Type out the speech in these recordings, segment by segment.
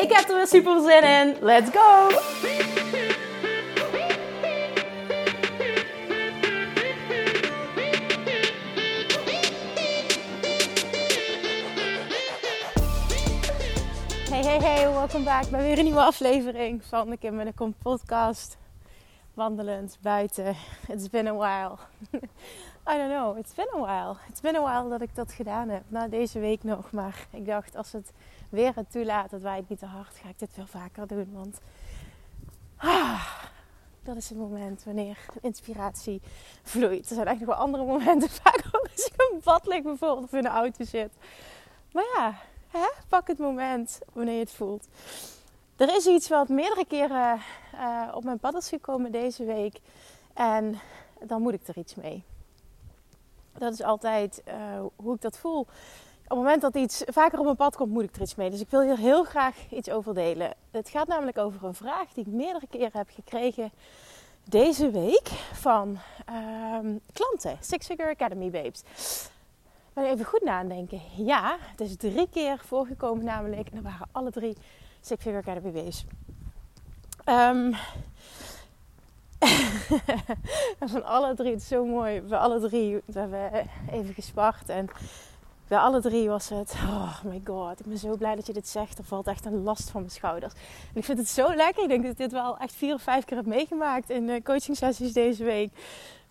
Ik heb er weer super zin in. Let's go! Hey, hey, hey, welkom back bij weer een nieuwe aflevering van de Kim en de podcast. Wandelend buiten. It's been a while. I don't know, it's been a while. It's been a while dat ik dat gedaan heb. Nou, deze week nog. Maar ik dacht, als het weer het toelaat, dat wij niet te hard, ga ik dit veel vaker doen. Want ah, dat is het moment wanneer inspiratie vloeit. Er zijn eigenlijk wel andere momenten. Vaak ook als ik in bad lig bijvoorbeeld of in de auto zit. Maar ja, hè, pak het moment wanneer je het voelt. Er is iets wat meerdere keren uh, op mijn pad is gekomen deze week. En dan moet ik er iets mee. Dat is altijd uh, hoe ik dat voel. Op het moment dat iets vaker op mijn pad komt, moet ik er iets mee. Dus ik wil hier heel graag iets over delen. Het gaat namelijk over een vraag die ik meerdere keren heb gekregen deze week van uh, klanten. Six Figure Academy Babes. Ben even goed nadenken. Ja, het is drie keer voorgekomen namelijk. En dat waren alle drie Six Figure Academy Babes. Um, van alle drie, het is zo mooi. Bij alle drie, we even gespart. En bij alle drie was het, oh my god, ik ben zo blij dat je dit zegt. Er valt echt een last van mijn schouders. En ik vind het zo lekker. Ik denk dat ik dit wel echt vier of vijf keer heb meegemaakt in de coaching sessies deze week.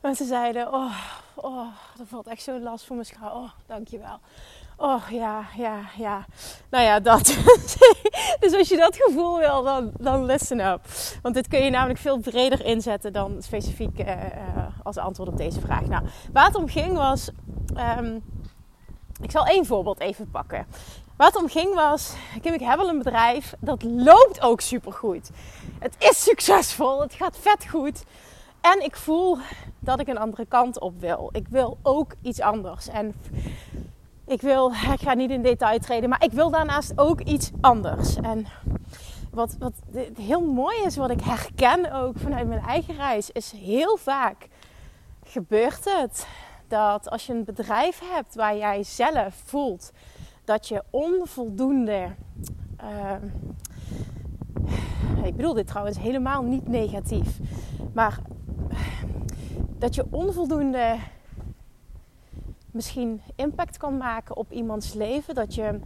Mensen zeiden, oh, oh, er valt echt zo'n last van mijn schouder. Oh, dankjewel. Oh ja, ja, ja. Nou ja, dat. dus als je dat gevoel wil, dan, dan listen up. Want dit kun je namelijk veel breder inzetten dan specifiek uh, uh, als antwoord op deze vraag. Nou, waar het om ging was. Um, ik zal één voorbeeld even pakken. Het om ging was, Kim, ik heb wel een bedrijf, dat loopt ook supergoed. Het is succesvol, het gaat vet goed. En ik voel dat ik een andere kant op wil. Ik wil ook iets anders. En ik wil, ik ga niet in detail treden, maar ik wil daarnaast ook iets anders. En wat, wat heel mooi is, wat ik herken ook vanuit mijn eigen reis, is heel vaak gebeurt het dat als je een bedrijf hebt waar jij zelf voelt dat je onvoldoende. Uh, ik bedoel dit trouwens helemaal niet negatief, maar dat je onvoldoende misschien impact kan maken op iemands leven. Dat, je,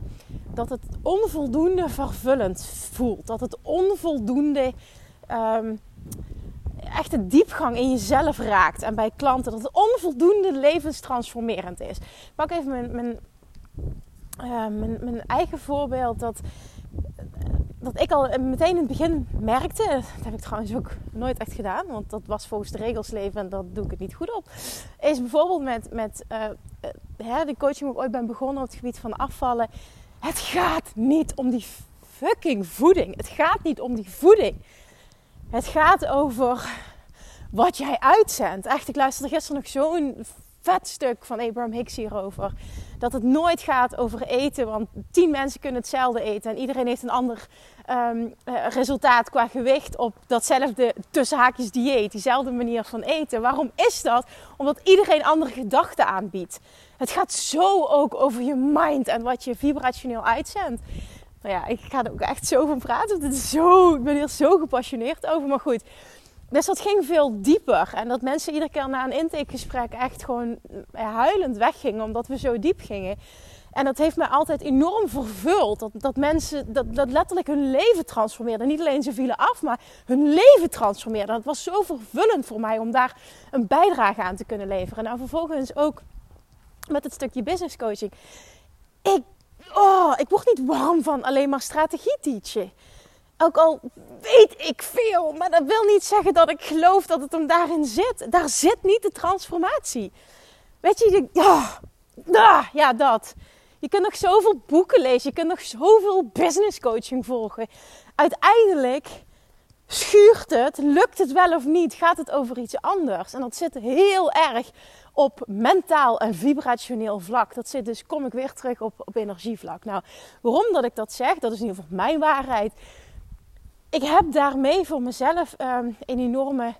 dat het onvoldoende vervullend voelt. Dat het onvoldoende um, echt de diepgang in jezelf raakt. En bij klanten dat het onvoldoende levenstransformerend is. Ik pak even mijn, uh, mijn, mijn eigen voorbeeld. Dat dat ik al meteen in het begin merkte, dat heb ik trouwens ook nooit echt gedaan, want dat was volgens de regels leven en dat doe ik het niet goed op, is bijvoorbeeld met, met uh, uh, de coaching waar ik ooit ben begonnen op het gebied van afvallen. Het gaat niet om die fucking voeding. Het gaat niet om die voeding. Het gaat over wat jij uitzendt. Echt, ik luisterde gisteren nog zo'n vet stuk van Abraham Hicks hierover. Dat het nooit gaat over eten, want tien mensen kunnen hetzelfde eten en iedereen heeft een ander um, resultaat qua gewicht op datzelfde tussenhaakjes dieet, diezelfde manier van eten. Waarom is dat? Omdat iedereen andere gedachten aanbiedt. Het gaat zo ook over je mind en wat je vibrationeel uitzendt. Nou ja, ik ga er ook echt zo van praten. Is zo, ik ben hier zo gepassioneerd over. Maar goed, dus dat ging veel dieper. En dat mensen iedere keer na een intakegesprek echt gewoon huilend weggingen. Omdat we zo diep gingen. En dat heeft mij altijd enorm vervuld. Dat, dat mensen dat, dat letterlijk hun leven transformeerden. Niet alleen ze vielen af, maar hun leven transformeerden. Dat was zo vervullend voor mij om daar een bijdrage aan te kunnen leveren. Nou, vervolgens ook met het stukje business coaching. Ik, oh, ik word niet warm van alleen maar strategie teachen. Ook al weet ik veel, maar dat wil niet zeggen dat ik geloof dat het hem daarin zit. Daar zit niet de transformatie. Weet je, ja, ja, dat. Je kunt nog zoveel boeken lezen. Je kunt nog zoveel business coaching volgen. uiteindelijk schuurt het, lukt het wel of niet, gaat het over iets anders. En dat zit heel erg op mentaal en vibrationeel vlak. Dat zit dus, kom ik weer terug op, op energievlak. Nou, waarom dat ik dat zeg, dat is in ieder geval mijn waarheid. Ik heb daarmee voor mezelf um, een enorme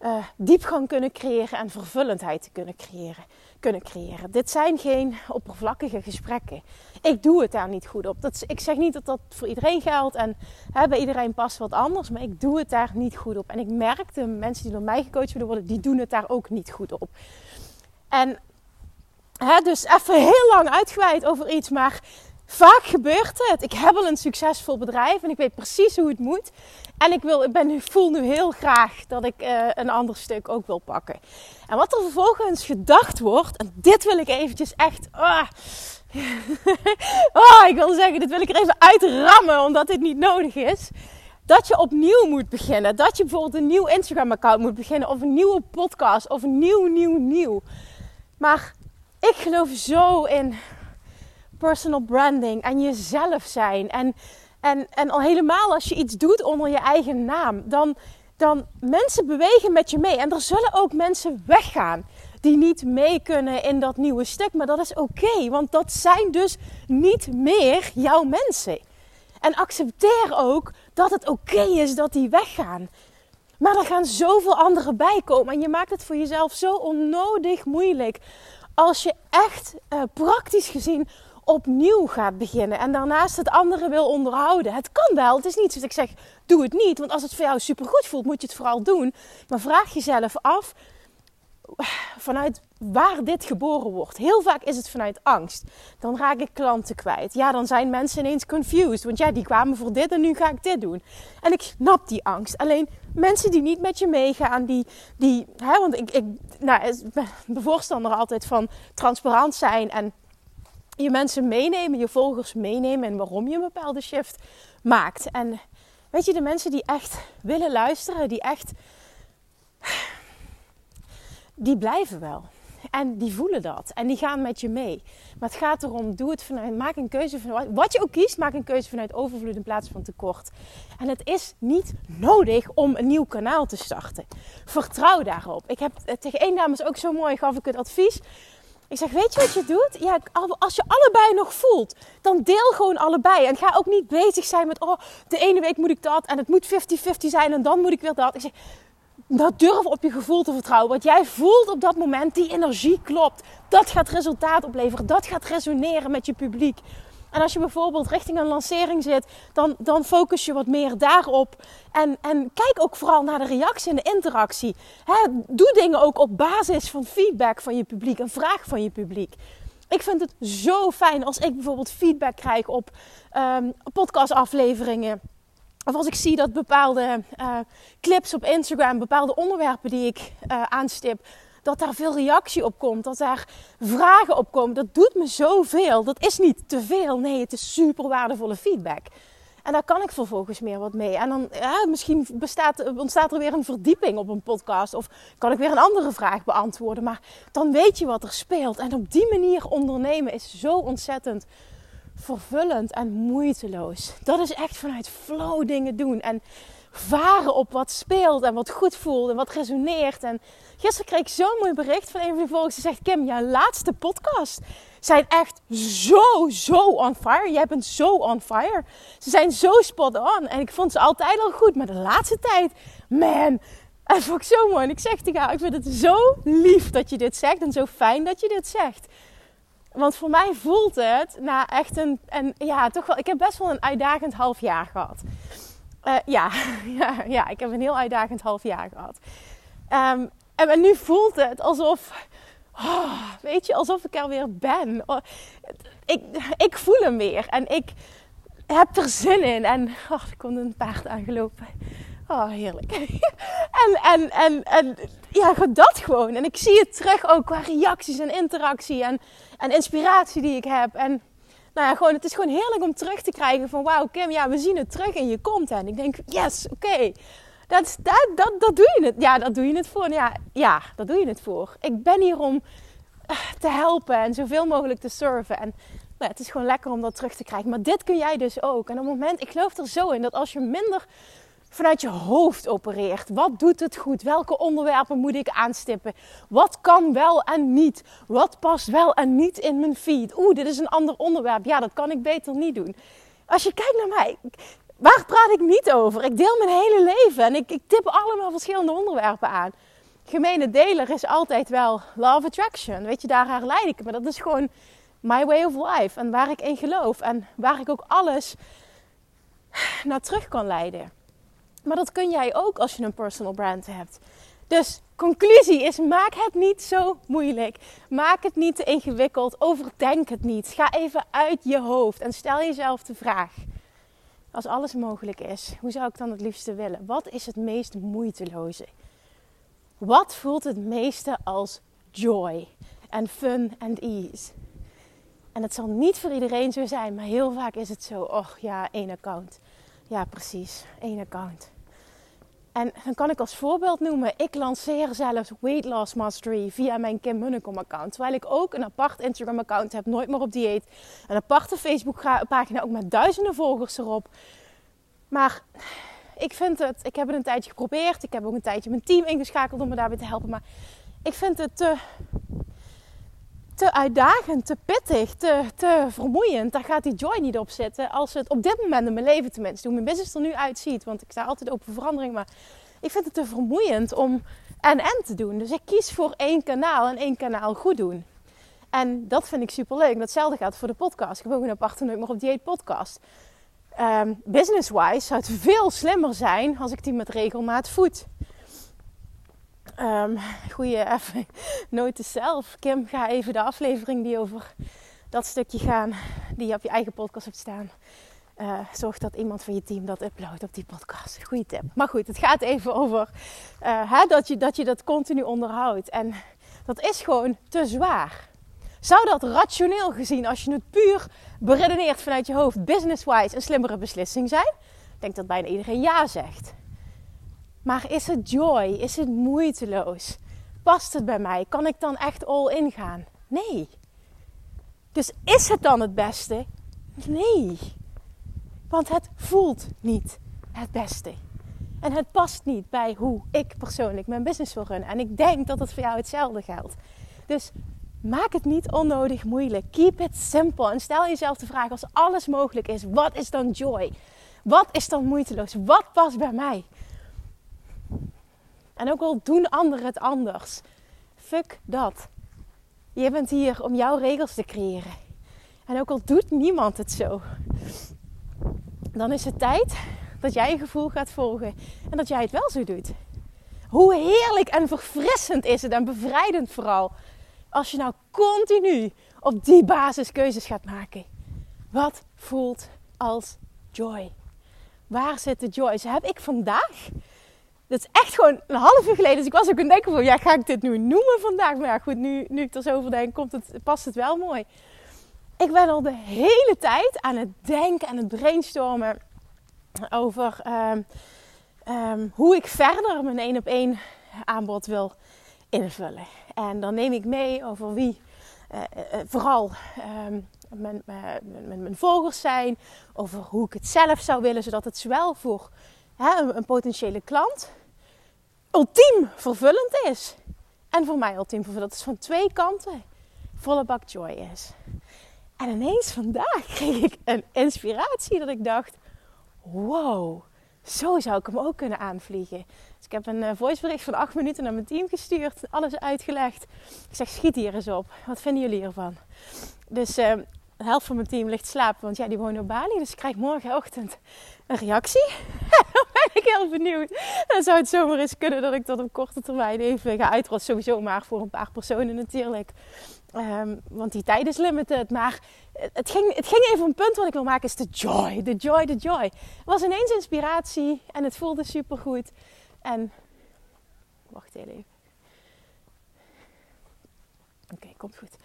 uh, diepgang kunnen creëren en vervullendheid te kunnen creëren, kunnen creëren. Dit zijn geen oppervlakkige gesprekken. Ik doe het daar niet goed op. Dat, ik zeg niet dat dat voor iedereen geldt en hè, bij iedereen past wat anders, maar ik doe het daar niet goed op. En ik merk de mensen die door mij gecoacht worden, die doen het daar ook niet goed op. En hè, dus even heel lang uitgeweid over iets, maar vaak gebeurt het. Ik heb al een succesvol bedrijf en ik weet precies hoe het moet. En ik, wil, ik, ben nu, voel nu heel graag dat ik uh, een ander stuk ook wil pakken. En wat er vervolgens gedacht wordt, en dit wil ik eventjes echt. Oh, oh, ik wil zeggen, dit wil ik er even uitrammen, omdat dit niet nodig is. Dat je opnieuw moet beginnen. Dat je bijvoorbeeld een nieuw Instagram-account moet beginnen, of een nieuwe podcast, of een nieuw, nieuw, nieuw. Maar ik geloof zo in personal branding en jezelf zijn. En, en, en al helemaal als je iets doet onder je eigen naam, dan, dan mensen bewegen met je mee. En er zullen ook mensen weggaan die niet mee kunnen in dat nieuwe stuk. Maar dat is oké, want dat zijn dus niet meer jouw mensen. En accepteer ook dat het oké is dat die weggaan. Maar er gaan zoveel anderen bij komen. En je maakt het voor jezelf zo onnodig moeilijk. Als je echt uh, praktisch gezien opnieuw gaat beginnen. En daarnaast het andere wil onderhouden. Het kan wel. Het is niet dat ik zeg, doe het niet. Want als het voor jou supergoed voelt, moet je het vooral doen. Maar vraag jezelf af, vanuit waar dit geboren wordt. Heel vaak is het vanuit angst. Dan raak ik klanten kwijt. Ja, dan zijn mensen ineens confused. Want ja, die kwamen voor dit en nu ga ik dit doen. En ik snap die angst. Alleen mensen die niet met je meegaan, die, die hè, want ik, ik nou, ben de voorstander altijd van transparant zijn en je mensen meenemen, je volgers meenemen en waarom je een bepaalde shift maakt. En weet je, de mensen die echt willen luisteren, die echt die blijven wel. En die voelen dat. En die gaan met je mee. Maar het gaat erom, doe het vanuit, maak een keuze vanuit, wat je ook kiest, maak een keuze vanuit overvloed in plaats van tekort. En het is niet nodig om een nieuw kanaal te starten. Vertrouw daarop. Ik heb tegen één dames ook zo mooi, gaf ik het advies. Ik zeg, weet je wat je doet? Ja, als je allebei nog voelt, dan deel gewoon allebei. En ga ook niet bezig zijn met, oh, de ene week moet ik dat en het moet 50-50 zijn en dan moet ik weer dat. Ik zeg, dat durf op je gevoel te vertrouwen. Wat jij voelt op dat moment, die energie klopt. Dat gaat resultaat opleveren. Dat gaat resoneren met je publiek. En als je bijvoorbeeld richting een lancering zit, dan, dan focus je wat meer daarop. En, en kijk ook vooral naar de reactie en de interactie. doe dingen ook op basis van feedback van je publiek, een vraag van je publiek. Ik vind het zo fijn als ik bijvoorbeeld feedback krijg op um, podcastafleveringen of als ik zie dat bepaalde uh, clips op Instagram, bepaalde onderwerpen die ik uh, aanstip, dat daar veel reactie op komt, dat daar vragen op komen, dat doet me zoveel. Dat is niet te veel, nee, het is super waardevolle feedback. En daar kan ik vervolgens meer wat mee. En dan ja, misschien bestaat, ontstaat er weer een verdieping op een podcast. Of kan ik weer een andere vraag beantwoorden. Maar dan weet je wat er speelt. En op die manier ondernemen is zo ontzettend vervullend en moeiteloos. Dat is echt vanuit flow dingen doen. En varen op wat speelt en wat goed voelt en wat resoneert. En gisteren kreeg ik zo'n mooi bericht van een van die volgers. Ze zegt, Kim, jouw laatste podcast zijn echt zo, zo on fire. Jij bent zo on fire. Ze zijn zo spot on. En ik vond ze altijd al goed. Maar de laatste tijd, man... En vond ik zo mooi. En ik zeg tegen haar, ik vind het zo lief dat je dit zegt. En zo fijn dat je dit zegt. Want voor mij voelt het na echt een, en ja, toch wel. Ik heb best wel een uitdagend half jaar gehad. Uh, ja, ja, ja, ik heb een heel uitdagend half jaar gehad. En, en, nu voelt het alsof, oh, weet je, alsof ik er weer ben. Oh, ik, ik voel hem weer en ik heb er zin in. En oh, er komt een paard aangelopen. Oh, heerlijk. en, en, en, en ja, dat gewoon. En ik zie het terug ook qua reacties en interactie en, en inspiratie die ik heb. En nou ja, gewoon, het is gewoon heerlijk om terug te krijgen van wauw Kim, ja, we zien het terug in je content. Ik denk, yes, oké. Dat, dat, dat, doe je het. Ja, dat doe je het voor. Ja, ja, dat doe je het voor. Ik ben hier om eh, te helpen en zoveel mogelijk te serven. En nou, het is gewoon lekker om dat terug te krijgen. Maar dit kun jij dus ook. En op het moment, ik geloof er zo in dat als je minder vanuit je hoofd opereert. Wat doet het goed? Welke onderwerpen moet ik aanstippen? Wat kan wel en niet? Wat past wel en niet in mijn feed? Oeh, dit is een ander onderwerp. Ja, dat kan ik beter niet doen. Als je kijkt naar mij, waar praat ik niet over? Ik deel mijn hele leven en ik, ik tip allemaal verschillende onderwerpen aan. Gemene deler is altijd wel love attraction. Weet je, daar herleid ik. Maar dat is gewoon my way of life. En waar ik in geloof. En waar ik ook alles naar terug kan leiden. Maar dat kun jij ook als je een personal brand hebt. Dus conclusie is: maak het niet zo moeilijk. Maak het niet te ingewikkeld. Overdenk het niet. Ga even uit je hoofd en stel jezelf de vraag: als alles mogelijk is, hoe zou ik dan het liefste willen? Wat is het meest moeiteloze? Wat voelt het meeste als joy en fun en ease? En het zal niet voor iedereen zo zijn, maar heel vaak is het zo: oh ja, één account. Ja, precies, één account. En dan kan ik als voorbeeld noemen, ik lanceer zelfs Weight Loss Mastery via mijn Kim Munnekom account. Terwijl ik ook een apart Instagram account heb, nooit meer op dieet. Een aparte Facebook pagina, ook met duizenden volgers erop. Maar ik vind het, ik heb het een tijdje geprobeerd. Ik heb ook een tijdje mijn team ingeschakeld om me daarbij te helpen. Maar ik vind het te, te uitdagend, te pittig, te, te vermoeiend. Daar gaat die joy niet op zitten. Als het op dit moment in mijn leven tenminste, hoe mijn business er nu uitziet. Want ik sta altijd open voor verandering. Maar ik vind het te vermoeiend om en-en te doen. Dus ik kies voor één kanaal en één kanaal goed doen. En dat vind ik super leuk. Datzelfde gaat voor de podcast. Ik heb ook een aparte meer op dieet podcast. Um, Business-wise zou het veel slimmer zijn als ik die met regelmaat voed. Um, goeie even nooit zelf. Kim, ga even de aflevering die over dat stukje gaan, die je op je eigen podcast hebt staan. Uh, zorg dat iemand van je team dat uploadt op die podcast. Goeie tip. Maar goed, het gaat even over uh, hè, dat, je, dat je dat continu onderhoudt. En dat is gewoon te zwaar. Zou dat rationeel gezien, als je het puur beredeneert vanuit je hoofd, business-wise, een slimmere beslissing zijn? Ik denk dat bijna iedereen ja zegt. Maar is het joy? Is het moeiteloos? Past het bij mij? Kan ik dan echt all in gaan? Nee. Dus is het dan het beste? Nee. Want het voelt niet het beste. En het past niet bij hoe ik persoonlijk mijn business wil runnen. En ik denk dat het voor jou hetzelfde geldt. Dus maak het niet onnodig moeilijk. Keep it simple. En stel jezelf de vraag: als alles mogelijk is, wat is dan joy? Wat is dan moeiteloos? Wat past bij mij? En ook al doen anderen het anders. Fuck dat. Je bent hier om jouw regels te creëren. En ook al doet niemand het zo. Dan is het tijd dat jij je gevoel gaat volgen. En dat jij het wel zo doet. Hoe heerlijk en verfrissend is het en bevrijdend vooral. Als je nou continu op die basis keuzes gaat maken. Wat voelt als joy? Waar zit de joy? Heb ik vandaag dat is echt gewoon een half uur geleden. Dus ik was ook aan het denken van, ja, ga ik dit nu noemen vandaag? Maar ja, goed, nu, nu ik er zo over denk, komt het, past het wel mooi. Ik ben al de hele tijd aan het denken en het brainstormen over ehm, ehm, hoe ik verder mijn één op één aanbod wil invullen. En dan neem ik mee over wie uh, uh, vooral um, mijn, mijn, mijn, volgers zijn, over hoe ik het zelf zou willen, zodat het zowel voor een, potentiële klant ultiem vervullend is. En voor mij ultiem vervullend. Dat is van twee kanten volle bak joy is. En ineens vandaag kreeg ik een inspiratie dat ik dacht: wow, zo zou ik hem ook kunnen aanvliegen. Dus ik heb een uh, voicebericht van acht minuten naar mijn team gestuurd, alles uitgelegd. Ik zeg: schiet hier eens op. Wat vinden jullie ervan? Dus uh, de helft van mijn team ligt slapen, want ja, die wonen op Bali. Dus ik krijg morgenochtend een reactie. Dan ben ik heel benieuwd. Dan zou het zomaar eens kunnen dat ik dat op korte termijn even ga uitrollen. Sowieso maar voor een paar personen natuurlijk. Um, want die tijd is limited. Maar het ging, het ging even een punt wat ik wil maken. Is de joy, de joy, de joy. Het was ineens inspiratie. En het voelde super goed. En... Wacht heel even. Oké, komt goed.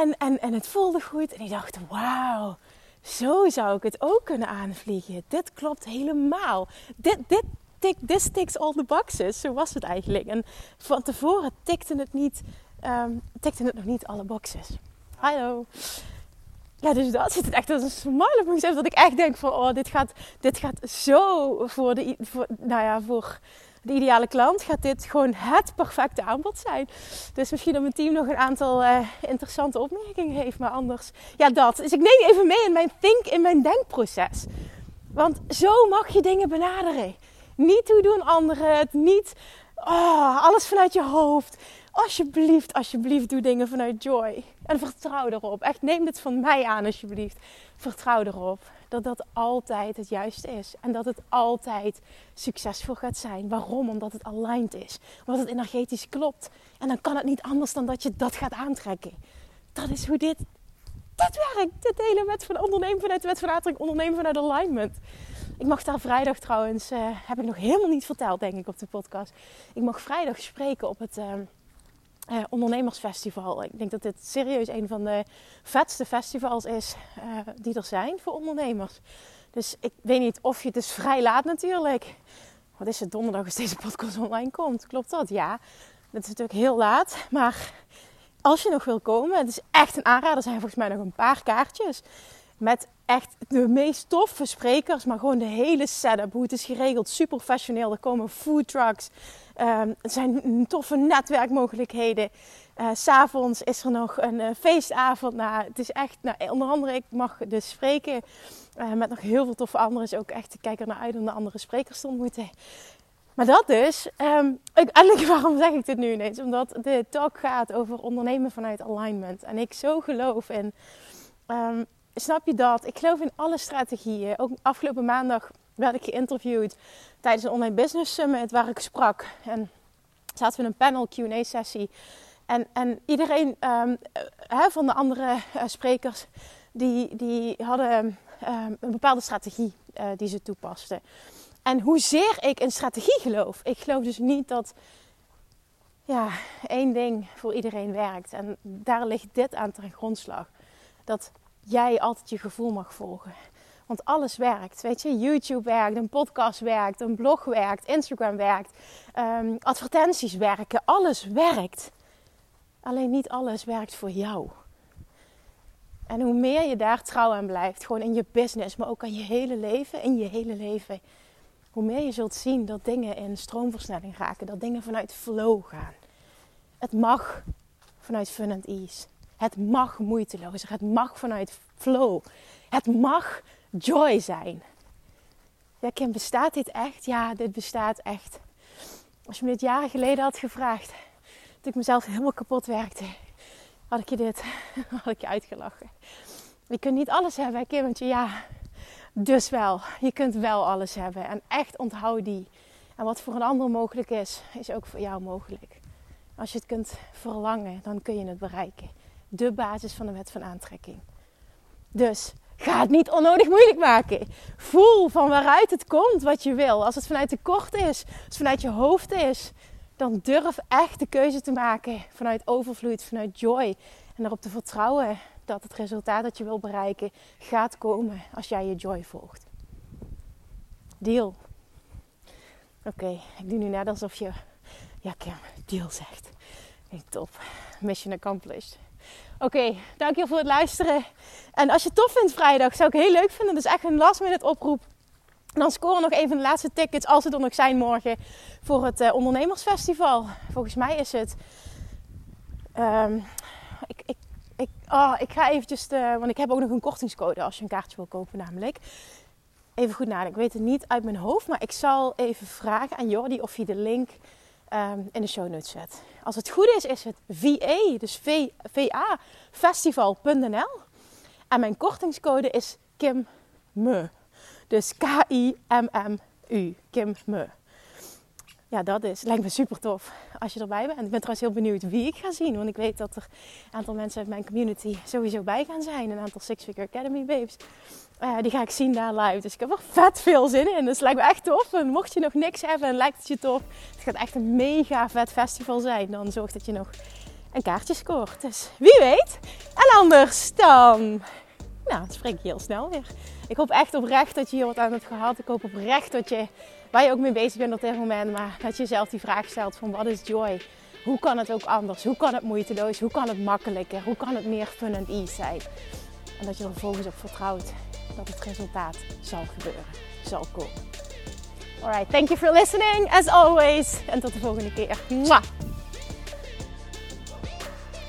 En, en, en het voelde goed. En ik dacht, wauw, zo zou ik het ook kunnen aanvliegen. Dit klopt helemaal. Dit, dit, tik, this ticks all the boxes. Zo was het eigenlijk. En van tevoren tikte het, niet, um, tikte het nog niet alle boxes. Hallo. ja, dus dat zit echt als een smile op mijn Dat ik echt denk van, oh, dit gaat, dit gaat zo voor de, voor, nou ja, voor de ideale klant gaat dit gewoon het perfecte aanbod zijn. Dus misschien dat mijn team nog een aantal uh, interessante opmerkingen heeft, maar anders, ja, dat. Dus ik neem even mee in mijn think, in mijn denkproces. Want zo mag je dingen benaderen. Niet hoe doen anderen het, niet oh, alles vanuit je hoofd. Alsjeblieft, alsjeblieft, doe dingen vanuit joy. En vertrouw erop. Echt, neem dit van mij aan, alsjeblieft. Vertrouw erop dat dat altijd het juiste is. En dat het altijd succesvol gaat zijn. Waarom? Omdat het aligned is. Omdat het energetisch klopt. En dan kan het niet anders dan dat je dat gaat aantrekken. Dat is hoe dit, dit werkt. Dit hele wet van ondernemen vanuit de wet van aantrekking, ondernemen vanuit alignment. Ik mag daar vrijdag trouwens, uh, heb ik nog helemaal niet verteld denk ik op de podcast. Ik mag vrijdag spreken op het... Uh, uh, ondernemersfestival. Ik denk dat dit serieus een van de vetste festivals is uh, die er zijn voor ondernemers. Dus ik weet niet of je het vrij laat natuurlijk. Wat is het donderdag als deze podcast online komt? Klopt dat? Ja. Het is natuurlijk heel laat. Maar als je nog wil komen, het is echt een aanrader. Er zijn volgens mij nog een paar kaartjes. Met echt de meest toffe sprekers. Maar gewoon de hele setup. Hoe het is geregeld. Super professioneel. Er komen food trucks. Um, er zijn toffe netwerkmogelijkheden. Uh, S'avonds is er nog een uh, feestavond. Nou, het is echt, nou, onder andere, ik mag dus spreken met nog heel veel toffe anderen. Is ook echt, ik kijk er naar uit om de andere sprekers te ontmoeten. Maar dat dus, um, eigenlijk waarom zeg ik dit nu ineens? Omdat de talk gaat over ondernemen vanuit alignment. En ik zo geloof in, um, snap je dat? Ik geloof in alle strategieën. Ook afgelopen maandag werd ik geïnterviewd tijdens een online business summit waar ik sprak. En zaten we in een panel Q&A sessie. En, en iedereen um, van de andere uh, sprekers, die, die hadden um, een bepaalde strategie uh, die ze toepasten. En hoezeer ik in strategie geloof. Ik geloof dus niet dat ja, één ding voor iedereen werkt. En daar ligt dit aan ten grondslag. Dat jij altijd je gevoel mag volgen. Want alles werkt. Weet je, YouTube werkt, een podcast werkt, een blog werkt, Instagram werkt, um, advertenties werken. Alles werkt. Alleen niet alles werkt voor jou. En hoe meer je daar trouw aan blijft, gewoon in je business, maar ook aan je hele leven, in je hele leven, hoe meer je zult zien dat dingen in stroomversnelling raken, dat dingen vanuit flow gaan. Het mag vanuit fun and ease. Het mag moeiteloos. Het mag vanuit flow. Het mag joy zijn. Ja, Kim, bestaat dit echt? Ja, dit bestaat echt. Als je me dit jaren geleden had gevraagd, toen ik mezelf helemaal kapot werkte, had ik je dit, had ik je uitgelachen. Je kunt niet alles hebben, Kim, want ja, dus wel. Je kunt wel alles hebben. En echt onthoud die. En wat voor een ander mogelijk is, is ook voor jou mogelijk. Als je het kunt verlangen, dan kun je het bereiken. De basis van de wet van aantrekking. Dus Ga het niet onnodig moeilijk maken. Voel van waaruit het komt wat je wil. Als het vanuit tekort is, als het vanuit je hoofd is, dan durf echt de keuze te maken vanuit overvloed, vanuit joy. En erop te vertrouwen dat het resultaat dat je wil bereiken gaat komen als jij je joy volgt. Deal. Oké, ik doe nu net alsof je, ja Kim, deal zegt. Top. Mission accomplished. Oké, dankjewel voor het luisteren. En als je het tof vindt vrijdag, zou ik heel leuk vinden. Dus echt een last minute oproep. Dan scoren nog een van de laatste tickets, als ze er nog zijn morgen, voor het uh, ondernemersfestival. Volgens mij is het... Um, ik, ik, ik, oh, ik ga eventjes, want ik heb ook nog een kortingscode als je een kaartje wil kopen namelijk. Even goed nadenken, ik weet het niet uit mijn hoofd, maar ik zal even vragen aan Jordi of hij de link um, in de show notes zet. Als het goed is, is het VA, dus VA festival.nl. En mijn kortingscode is Kim Me. Dus K-I-M-M-U. Kim Me. Ja, dat is. Lijkt me super tof als je erbij bent. Ik ben trouwens heel benieuwd wie ik ga zien. Want ik weet dat er een aantal mensen uit mijn community sowieso bij gaan zijn. Een aantal Six Figure Academy babes. Uh, die ga ik zien daar live. Dus ik heb er vet veel zin in. Dus het lijkt me echt tof. En mocht je nog niks hebben en lijkt het je tof. Het gaat echt een mega vet festival zijn. Dan zorg dat je nog een kaartje scoort. Dus wie weet. En anders dan... Nou, dan spreek ik heel snel weer. Ik hoop echt oprecht dat je hier wat aan hebt gehad. Ik hoop oprecht dat je, waar je ook mee bezig bent op dit moment, maar dat je jezelf die vraag stelt van wat is joy? Hoe kan het ook anders? Hoe kan het moeiteloos? Hoe kan het makkelijker? Hoe kan het meer fun and ease zijn? En dat je er vervolgens op vertrouwt dat het resultaat zal gebeuren, zal komen. Alright, thank you for listening as always. En tot de volgende keer. Mwah.